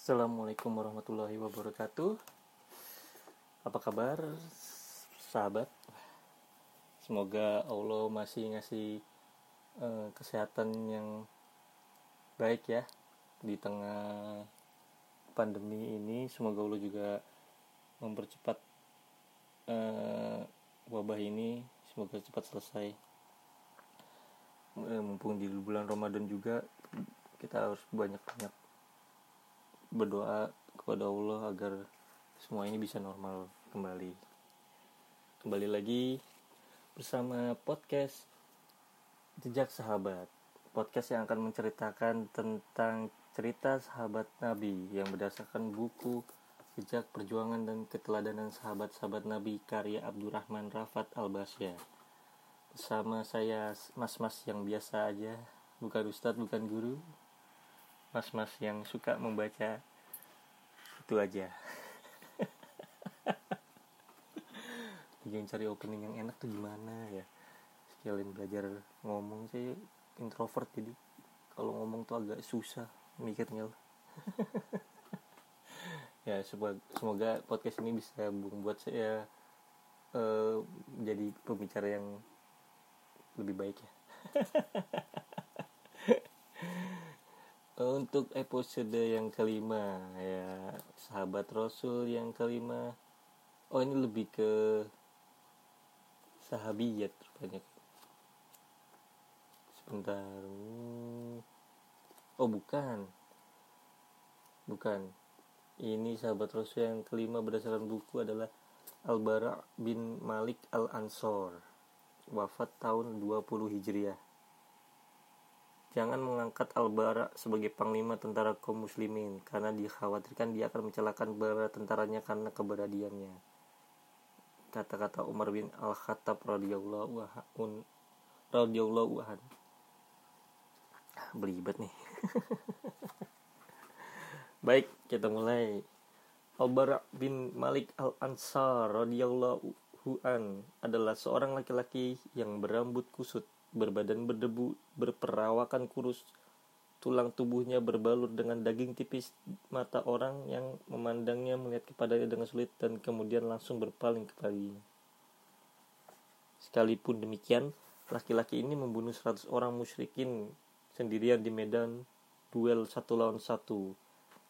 Assalamualaikum warahmatullahi wabarakatuh. Apa kabar, sahabat? Semoga Allah masih ngasih eh, kesehatan yang baik ya di tengah pandemi ini. Semoga Allah juga mempercepat eh, wabah ini. Semoga cepat selesai. Eh, mumpung di bulan Ramadan juga kita harus banyak-banyak berdoa kepada Allah agar semua ini bisa normal kembali. Kembali lagi bersama podcast Jejak Sahabat. Podcast yang akan menceritakan tentang cerita sahabat Nabi yang berdasarkan buku Jejak Perjuangan dan Keteladanan Sahabat-sahabat Nabi karya Abdurrahman Rafat Al-Basya. Bersama saya mas-mas yang biasa aja, bukan ustadz, bukan guru, mas-mas yang suka membaca itu aja. Tujuan cari opening yang enak tuh gimana ya? Sekalian belajar ngomong sih introvert jadi kalau ngomong tuh agak susah mikirnya ya semoga, podcast ini bisa membuat saya uh, menjadi pembicara yang lebih baik ya untuk episode yang kelima ya. Sahabat Rasul yang kelima. Oh ini lebih ke sahabiyat banyak sebentar. Oh bukan. Bukan. Ini sahabat Rasul yang kelima berdasarkan buku adalah Al-Bara bin Malik Al-Ansor. Wafat tahun 20 Hijriah Jangan mengangkat Al-Bara sebagai panglima tentara kaum muslimin karena dikhawatirkan dia akan mencelakakan bara tentaranya karena keberadiannya. Kata-kata Umar bin Al-Khattab radhiyallahu anhu radhiyallahu anhu. Belibet nih. Baik, kita mulai. Al-Bara bin Malik Al-Ansar radhiyallahu an adalah seorang laki-laki yang berambut kusut berbadan berdebu, berperawakan kurus, tulang tubuhnya berbalur dengan daging tipis, mata orang yang memandangnya melihat kepadanya dengan sulit dan kemudian langsung berpaling kepadanya. Sekalipun demikian, laki-laki ini membunuh 100 orang musyrikin sendirian di medan duel satu lawan satu.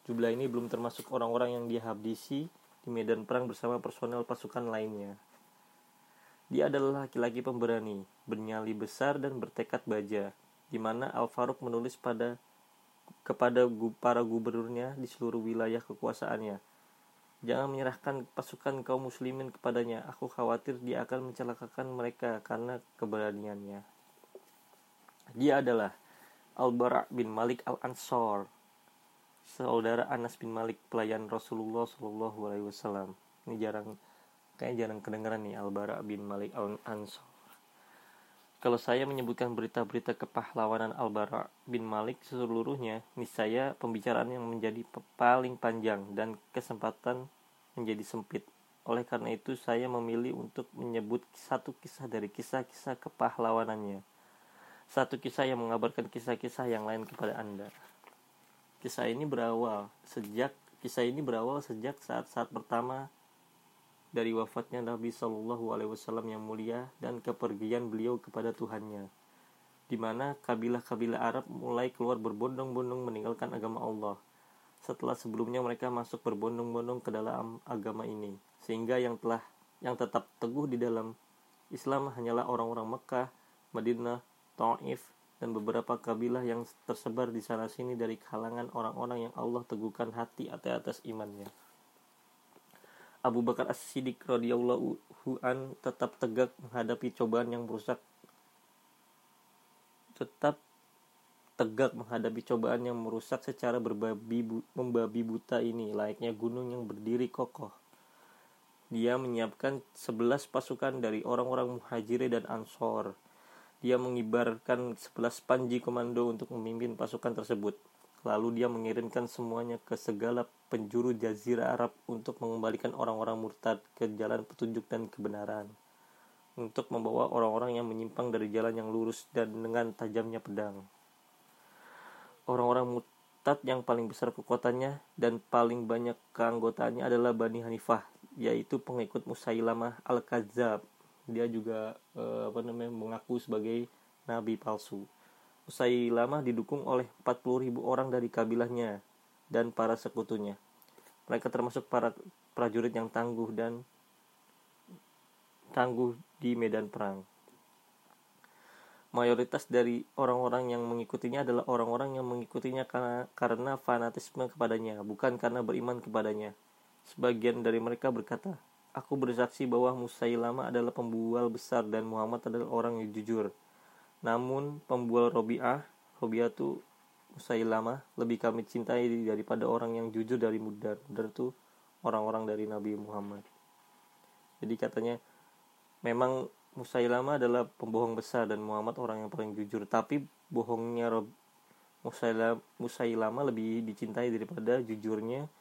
Jumlah ini belum termasuk orang-orang yang dihabisi di medan perang bersama personel pasukan lainnya. Dia adalah laki-laki pemberani, bernyali besar dan bertekad baja, di mana Al-Faruq menulis pada kepada para gubernurnya di seluruh wilayah kekuasaannya. Jangan menyerahkan pasukan kaum muslimin kepadanya. Aku khawatir dia akan mencelakakan mereka karena keberaniannya. Dia adalah Al-Bara bin Malik Al-Ansor, saudara Anas bin Malik, pelayan Rasulullah Shallallahu Alaihi Wasallam. Ini jarang kayak jarang kedengeran nih Al-Bara bin Malik Al-Ansar. Kalau saya menyebutkan berita-berita kepahlawanan Al-Bara bin Malik seluruhnya, niscaya pembicaraan yang menjadi paling panjang dan kesempatan menjadi sempit. Oleh karena itu, saya memilih untuk menyebut satu kisah dari kisah-kisah kepahlawanannya. Satu kisah yang mengabarkan kisah-kisah yang lain kepada Anda. Kisah ini berawal sejak kisah ini berawal sejak saat-saat pertama dari wafatnya Nabi Shallallahu Alaihi Wasallam yang mulia dan kepergian beliau kepada Tuhannya, di mana kabilah-kabilah Arab mulai keluar berbondong-bondong meninggalkan agama Allah. Setelah sebelumnya mereka masuk berbondong-bondong ke dalam agama ini, sehingga yang telah yang tetap teguh di dalam Islam hanyalah orang-orang Mekah, Madinah, Taif, dan beberapa kabilah yang tersebar di sana sini dari kalangan orang-orang yang Allah teguhkan hati atas imannya. Abu Bakar As-Siddiq radhiyallahu an tetap tegak menghadapi cobaan yang merusak tetap tegak menghadapi cobaan yang merusak secara berbabi membabi buta ini layaknya gunung yang berdiri kokoh. Dia menyiapkan 11 pasukan dari orang-orang muhajirin dan ansor. Dia mengibarkan 11 panji komando untuk memimpin pasukan tersebut. Lalu dia mengirimkan semuanya ke segala penjuru jazirah Arab untuk mengembalikan orang-orang murtad ke jalan petunjuk dan kebenaran. Untuk membawa orang-orang yang menyimpang dari jalan yang lurus dan dengan tajamnya pedang. Orang-orang Muktat yang paling besar kekuatannya dan paling banyak keanggotaannya adalah Bani Hanifah, yaitu pengikut Musailamah al-Kadzab. Dia juga eh, apa namanya mengaku sebagai nabi palsu. Musailamah didukung oleh 40.000 orang dari kabilahnya dan para sekutunya. Mereka termasuk para prajurit yang tangguh dan tangguh di medan perang mayoritas dari orang-orang yang mengikutinya adalah orang-orang yang mengikutinya karena, karena fanatisme kepadanya, bukan karena beriman kepadanya. Sebagian dari mereka berkata, Aku bersaksi bahwa Musailamah adalah pembual besar dan Muhammad adalah orang yang jujur. Namun pembual Robi'ah, Robi'ah itu Musailamah lebih kami cintai daripada orang yang jujur dari Mudar. Mudar itu orang-orang dari Nabi Muhammad. Jadi katanya memang Musailama adalah pembohong besar dan Muhammad orang yang paling jujur. Tapi bohongnya Rob Musailama, Musailama lebih dicintai daripada jujurnya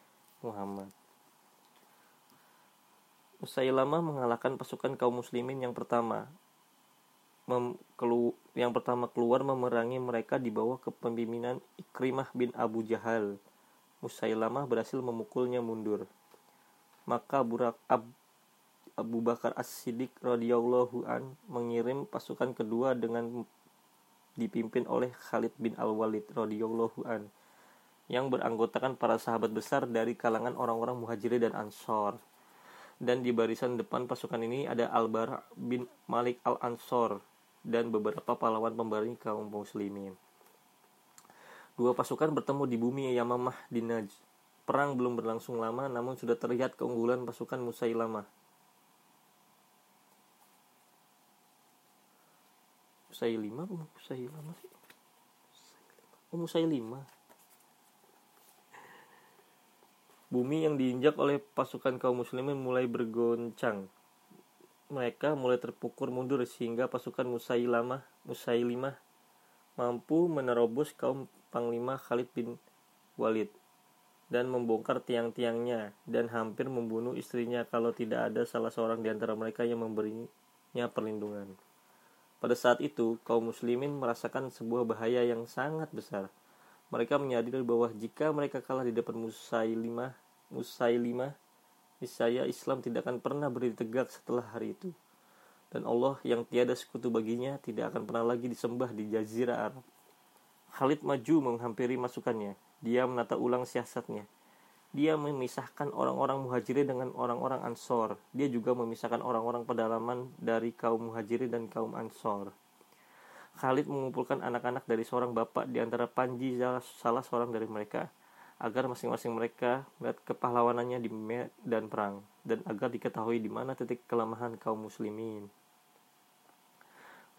Muhammad. Musailama mengalahkan pasukan kaum muslimin yang pertama. Yang pertama keluar memerangi mereka di bawah kepemimpinan Ikrimah bin Abu Jahal. Musailama berhasil memukulnya mundur. Maka Burak Ab, Abu Bakar As-Siddiq radhiyallahu an mengirim pasukan kedua dengan dipimpin oleh Khalid bin Al-Walid radhiyallahu an yang beranggotakan para sahabat besar dari kalangan orang-orang Muhajirin dan Ansor. Dan di barisan depan pasukan ini ada Al-Bara bin Malik Al-Ansor dan beberapa pahlawan pemberani kaum muslimin. Dua pasukan bertemu di bumi Yamamah di Najd. Perang belum berlangsung lama namun sudah terlihat keunggulan pasukan Musailamah Musailima apa Musailama sih? Oh Musailima. Bumi yang diinjak oleh pasukan kaum muslimin mulai bergoncang. Mereka mulai terpukul mundur sehingga pasukan Musailamah, Musailimah mampu menerobos kaum Panglima Khalid bin Walid dan membongkar tiang-tiangnya dan hampir membunuh istrinya kalau tidak ada salah seorang di antara mereka yang memberinya perlindungan. Pada saat itu, kaum muslimin merasakan sebuah bahaya yang sangat besar. Mereka menyadari bahwa jika mereka kalah di depan Musailimah, Musailimah, niscaya Islam tidak akan pernah berdiri tegak setelah hari itu. Dan Allah yang tiada sekutu baginya tidak akan pernah lagi disembah di Jazirah Arab. Khalid maju menghampiri masukannya. Dia menata ulang siasatnya dia memisahkan orang-orang muhajirin dengan orang-orang ansor. Dia juga memisahkan orang-orang pedalaman dari kaum muhajirin dan kaum ansor. Khalid mengumpulkan anak-anak dari seorang bapak di antara Panji salah seorang dari mereka agar masing-masing mereka melihat kepahlawanannya di medan perang dan agar diketahui di mana titik kelemahan kaum muslimin.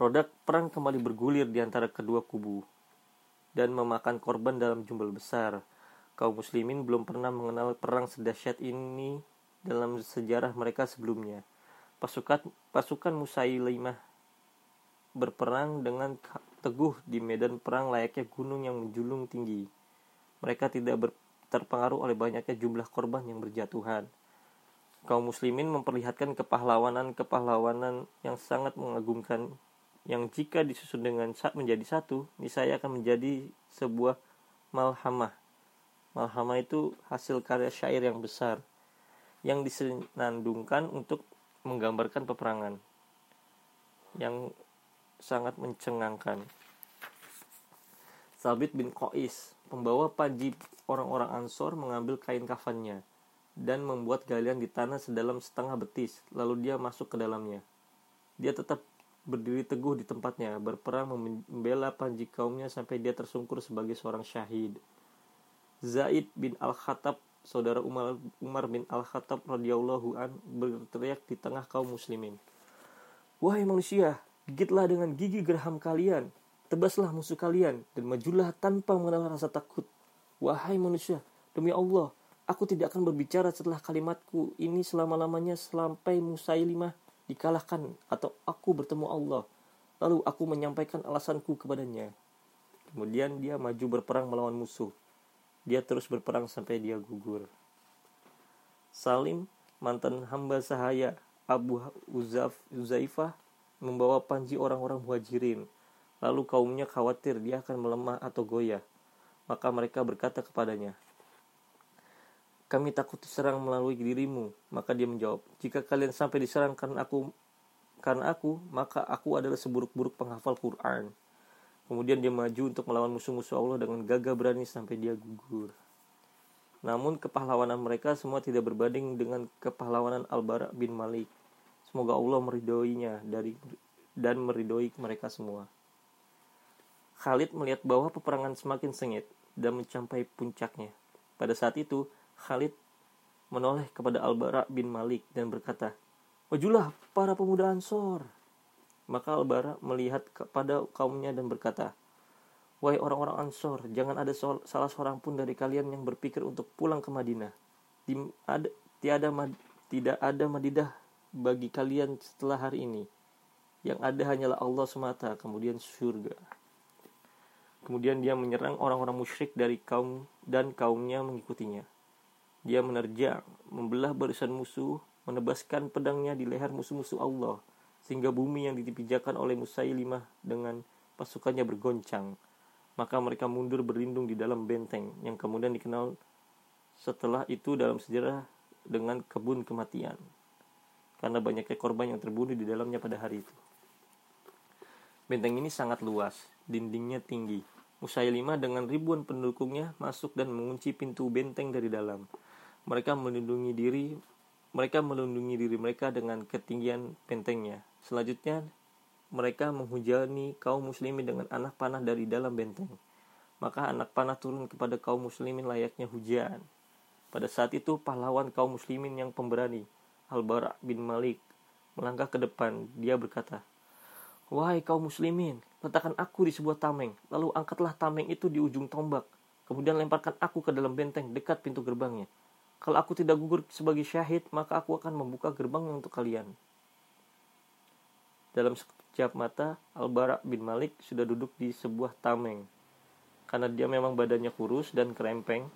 Roda perang kembali bergulir di antara kedua kubu dan memakan korban dalam jumlah besar kaum muslimin belum pernah mengenal perang sedahsyat ini dalam sejarah mereka sebelumnya. Pasukan pasukan Musailimah berperang dengan teguh di medan perang layaknya gunung yang menjulung tinggi. Mereka tidak terpengaruh oleh banyaknya jumlah korban yang berjatuhan. Kaum muslimin memperlihatkan kepahlawanan-kepahlawanan yang sangat mengagumkan yang jika disusun dengan menjadi satu, niscaya akan menjadi sebuah malhamah Malhama itu hasil karya syair yang besar yang disenandungkan untuk menggambarkan peperangan yang sangat mencengangkan. Sabit bin Qais, pembawa panji orang-orang Ansor mengambil kain kafannya dan membuat galian di tanah sedalam setengah betis, lalu dia masuk ke dalamnya. Dia tetap berdiri teguh di tempatnya, berperang membela panji kaumnya sampai dia tersungkur sebagai seorang syahid. Zaid bin Al-Khattab, saudara Umar, Umar bin Al-Khattab radhiyallahu an berteriak di tengah kaum muslimin. Wahai manusia, gigitlah dengan gigi geraham kalian, tebaslah musuh kalian, dan majulah tanpa mengenal rasa takut. Wahai manusia, demi Allah, aku tidak akan berbicara setelah kalimatku ini selama-lamanya sampai Musailimah dikalahkan atau aku bertemu Allah. Lalu aku menyampaikan alasanku kepadanya. Kemudian dia maju berperang melawan musuh. Dia terus berperang sampai dia gugur. Salim, mantan hamba sahaya Abu Uzaifah, membawa panji orang-orang muhajirin. Lalu kaumnya khawatir dia akan melemah atau goyah. Maka mereka berkata kepadanya, kami takut diserang melalui dirimu. Maka dia menjawab, jika kalian sampai diserang karena aku, karena aku, maka aku adalah seburuk-buruk penghafal Quran. Kemudian dia maju untuk melawan musuh-musuh Allah dengan gagah berani sampai dia gugur. Namun kepahlawanan mereka semua tidak berbanding dengan kepahlawanan Al-Bara bin Malik. Semoga Allah meridoinya dari dan meridoi mereka semua. Khalid melihat bahwa peperangan semakin sengit dan mencapai puncaknya. Pada saat itu, Khalid menoleh kepada Al-Bara bin Malik dan berkata, Majulah para pemuda Ansor. Maka Al-Bara melihat kepada kaumnya dan berkata, Wahai orang-orang Ansor, jangan ada salah seorang pun dari kalian yang berpikir untuk pulang ke Madinah. Di, ada, tiada mad, tidak ada madidah bagi kalian setelah hari ini. Yang ada hanyalah Allah semata, kemudian surga. Kemudian dia menyerang orang-orang musyrik dari kaum dan kaumnya mengikutinya. Dia menerjang, membelah barisan musuh, menebaskan pedangnya di leher musuh-musuh Allah, sehingga bumi yang dipijakan oleh Musailimah dengan pasukannya bergoncang. Maka mereka mundur berlindung di dalam benteng yang kemudian dikenal setelah itu dalam sejarah dengan kebun kematian. Karena banyaknya korban yang terbunuh di dalamnya pada hari itu. Benteng ini sangat luas, dindingnya tinggi. Musailimah dengan ribuan pendukungnya masuk dan mengunci pintu benteng dari dalam mereka melindungi diri mereka melindungi diri mereka dengan ketinggian bentengnya. Selanjutnya, mereka menghujani kaum muslimin dengan anak panah dari dalam benteng. Maka anak panah turun kepada kaum muslimin layaknya hujan. Pada saat itu, pahlawan kaum muslimin yang pemberani, Al-Bara bin Malik, melangkah ke depan. Dia berkata, Wahai kaum muslimin, letakkan aku di sebuah tameng, lalu angkatlah tameng itu di ujung tombak. Kemudian lemparkan aku ke dalam benteng dekat pintu gerbangnya. Kalau aku tidak gugur sebagai syahid, maka aku akan membuka gerbang untuk kalian. Dalam sekejap mata, Al-Bara bin Malik sudah duduk di sebuah tameng. Karena dia memang badannya kurus dan kerempeng,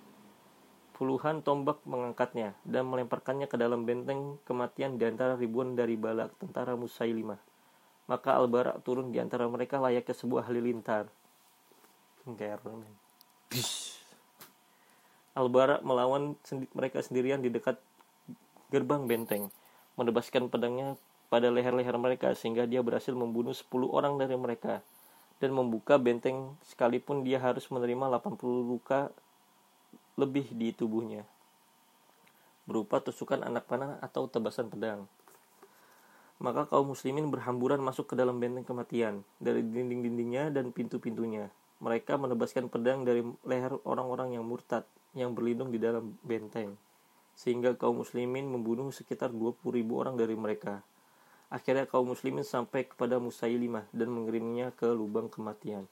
puluhan tombak mengangkatnya dan melemparkannya ke dalam benteng kematian di antara ribuan dari balak tentara Musailimah. Maka Al-Bara turun di antara mereka layaknya sebuah halilintar. Bish. Albara melawan sendi mereka sendirian di dekat gerbang benteng, menebaskan pedangnya pada leher-leher mereka sehingga dia berhasil membunuh 10 orang dari mereka dan membuka benteng sekalipun dia harus menerima 80 luka lebih di tubuhnya berupa tusukan anak panah atau tebasan pedang. Maka kaum muslimin berhamburan masuk ke dalam benteng kematian dari dinding-dindingnya dan pintu-pintunya. Mereka menebaskan pedang dari leher orang-orang yang murtad yang berlindung di dalam benteng, sehingga kaum muslimin membunuh sekitar 20 ribu orang dari mereka. Akhirnya kaum muslimin sampai kepada Musailimah dan mengirimnya ke lubang kematian.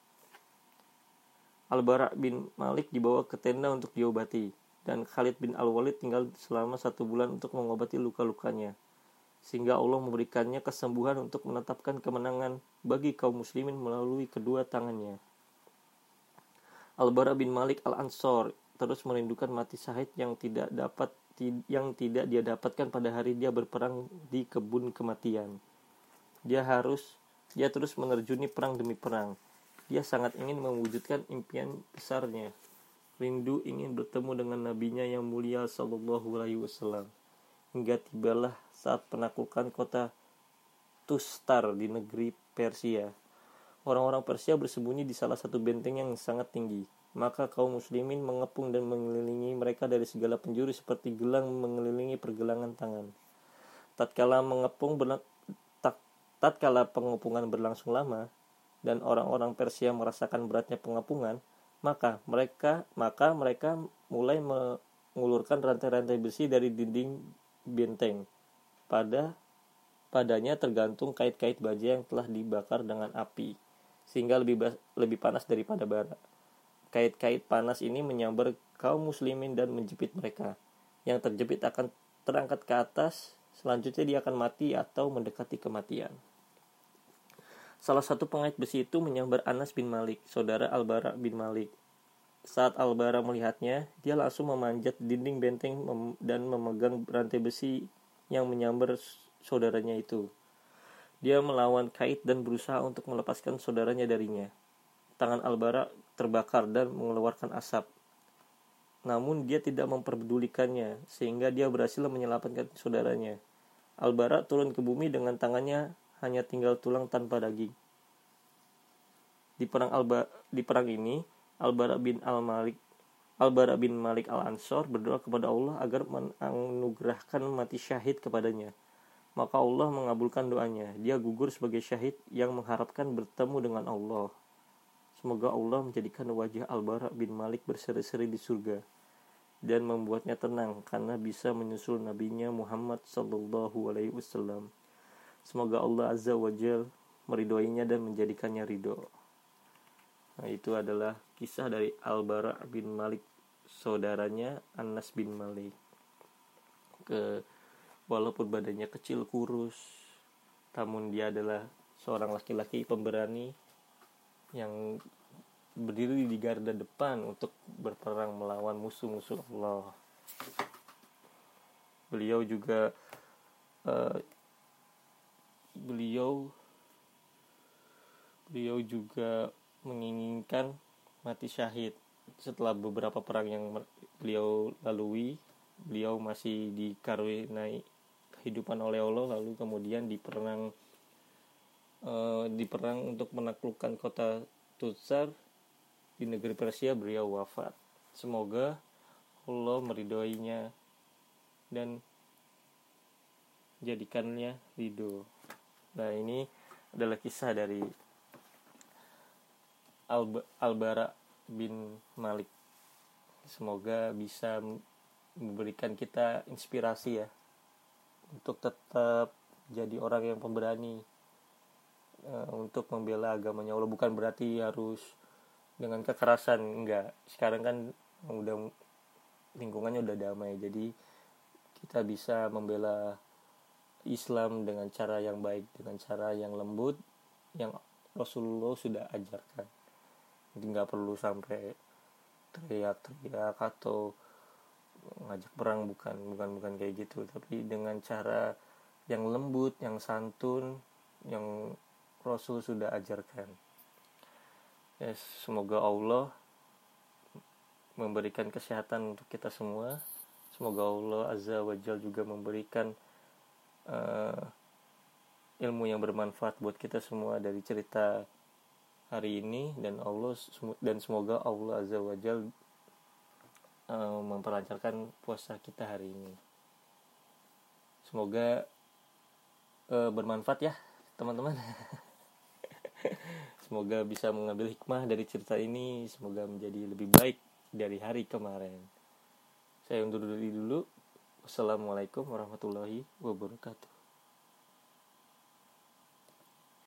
Al-Bara bin Malik dibawa ke tenda untuk diobati, dan Khalid bin Al-Walid tinggal selama satu bulan untuk mengobati luka-lukanya, sehingga Allah memberikannya kesembuhan untuk menetapkan kemenangan bagi kaum muslimin melalui kedua tangannya. Al-Bara bin Malik Al-Ansor terus merindukan mati syahid yang tidak dapat yang tidak dia dapatkan pada hari dia berperang di kebun kematian. Dia harus dia terus menerjuni perang demi perang. Dia sangat ingin mewujudkan impian besarnya. Rindu ingin bertemu dengan nabinya yang mulia sallallahu alaihi wasallam. Hingga tibalah saat penaklukan kota Tustar di negeri Persia. Orang-orang Persia bersembunyi di salah satu benteng yang sangat tinggi maka kaum muslimin mengepung dan mengelilingi mereka dari segala penjuru seperti gelang mengelilingi pergelangan tangan. Tatkala mengepung tak, tatkala pengepungan berlangsung lama dan orang-orang Persia merasakan beratnya pengepungan, maka mereka maka mereka mulai mengulurkan rantai-rantai besi dari dinding benteng. Pada padanya tergantung kait-kait baja yang telah dibakar dengan api sehingga lebih lebih panas daripada bara. Kait-kait panas ini menyambar kaum muslimin dan menjepit mereka. Yang terjepit akan terangkat ke atas, selanjutnya dia akan mati atau mendekati kematian. Salah satu pengait besi itu menyambar Anas bin Malik, saudara Al-Bara bin Malik. Saat Al-Bara melihatnya, dia langsung memanjat dinding benteng mem dan memegang rantai besi yang menyambar saudaranya itu. Dia melawan kait dan berusaha untuk melepaskan saudaranya darinya. Tangan Al-Bara terbakar dan mengeluarkan asap. Namun dia tidak memperdulikannya sehingga dia berhasil menyelamatkan saudaranya. Albara turun ke bumi dengan tangannya hanya tinggal tulang tanpa daging. Di perang Alba di perang ini Albara bin Al Malik Albara bin Malik Al Ansor berdoa kepada Allah agar menganugerahkan mati syahid kepadanya maka Allah mengabulkan doanya. Dia gugur sebagai syahid yang mengharapkan bertemu dengan Allah. Semoga Allah menjadikan wajah Al-Bara bin Malik berseri-seri di surga dan membuatnya tenang karena bisa menyusul nabinya Muhammad sallallahu alaihi wasallam. Semoga Allah azza wajal meridhoinya dan menjadikannya ridho. Nah, itu adalah kisah dari Al-Bara bin Malik saudaranya Anas bin Malik. Ke walaupun badannya kecil kurus namun dia adalah seorang laki-laki pemberani yang berdiri di garda depan untuk berperang melawan musuh-musuh Allah. Beliau juga uh, beliau beliau juga menginginkan mati syahid setelah beberapa perang yang beliau lalui. Beliau masih dikaruniai kehidupan oleh Allah lalu kemudian diperang uh, diperang untuk menaklukkan kota Tutsar di negeri Persia. Beliau wafat. Semoga Allah meridhoinya dan jadikannya ridho. Nah ini adalah kisah dari Al bin Malik. Semoga bisa memberikan kita inspirasi ya untuk tetap jadi orang yang pemberani uh, untuk membela agamanya. Allah bukan berarti harus dengan kekerasan enggak. Sekarang kan udah lingkungannya udah damai jadi kita bisa membela Islam dengan cara yang baik dengan cara yang lembut yang Rasulullah sudah ajarkan jadi nggak perlu sampai teriak-teriak atau ngajak perang bukan bukan bukan kayak gitu. Tapi dengan cara yang lembut yang santun yang Rasul sudah ajarkan. Ya semoga Allah memberikan kesehatan untuk kita semua. Semoga Allah azza wajal juga memberikan uh, ilmu yang bermanfaat buat kita semua dari cerita hari ini dan Allah dan semoga Allah azza wajal uh, memperlancarkan puasa kita hari ini. Semoga uh, bermanfaat ya teman-teman. Semoga bisa mengambil hikmah dari cerita ini. Semoga menjadi lebih baik dari hari kemarin. Saya undur diri dulu. Wassalamualaikum warahmatullahi wabarakatuh.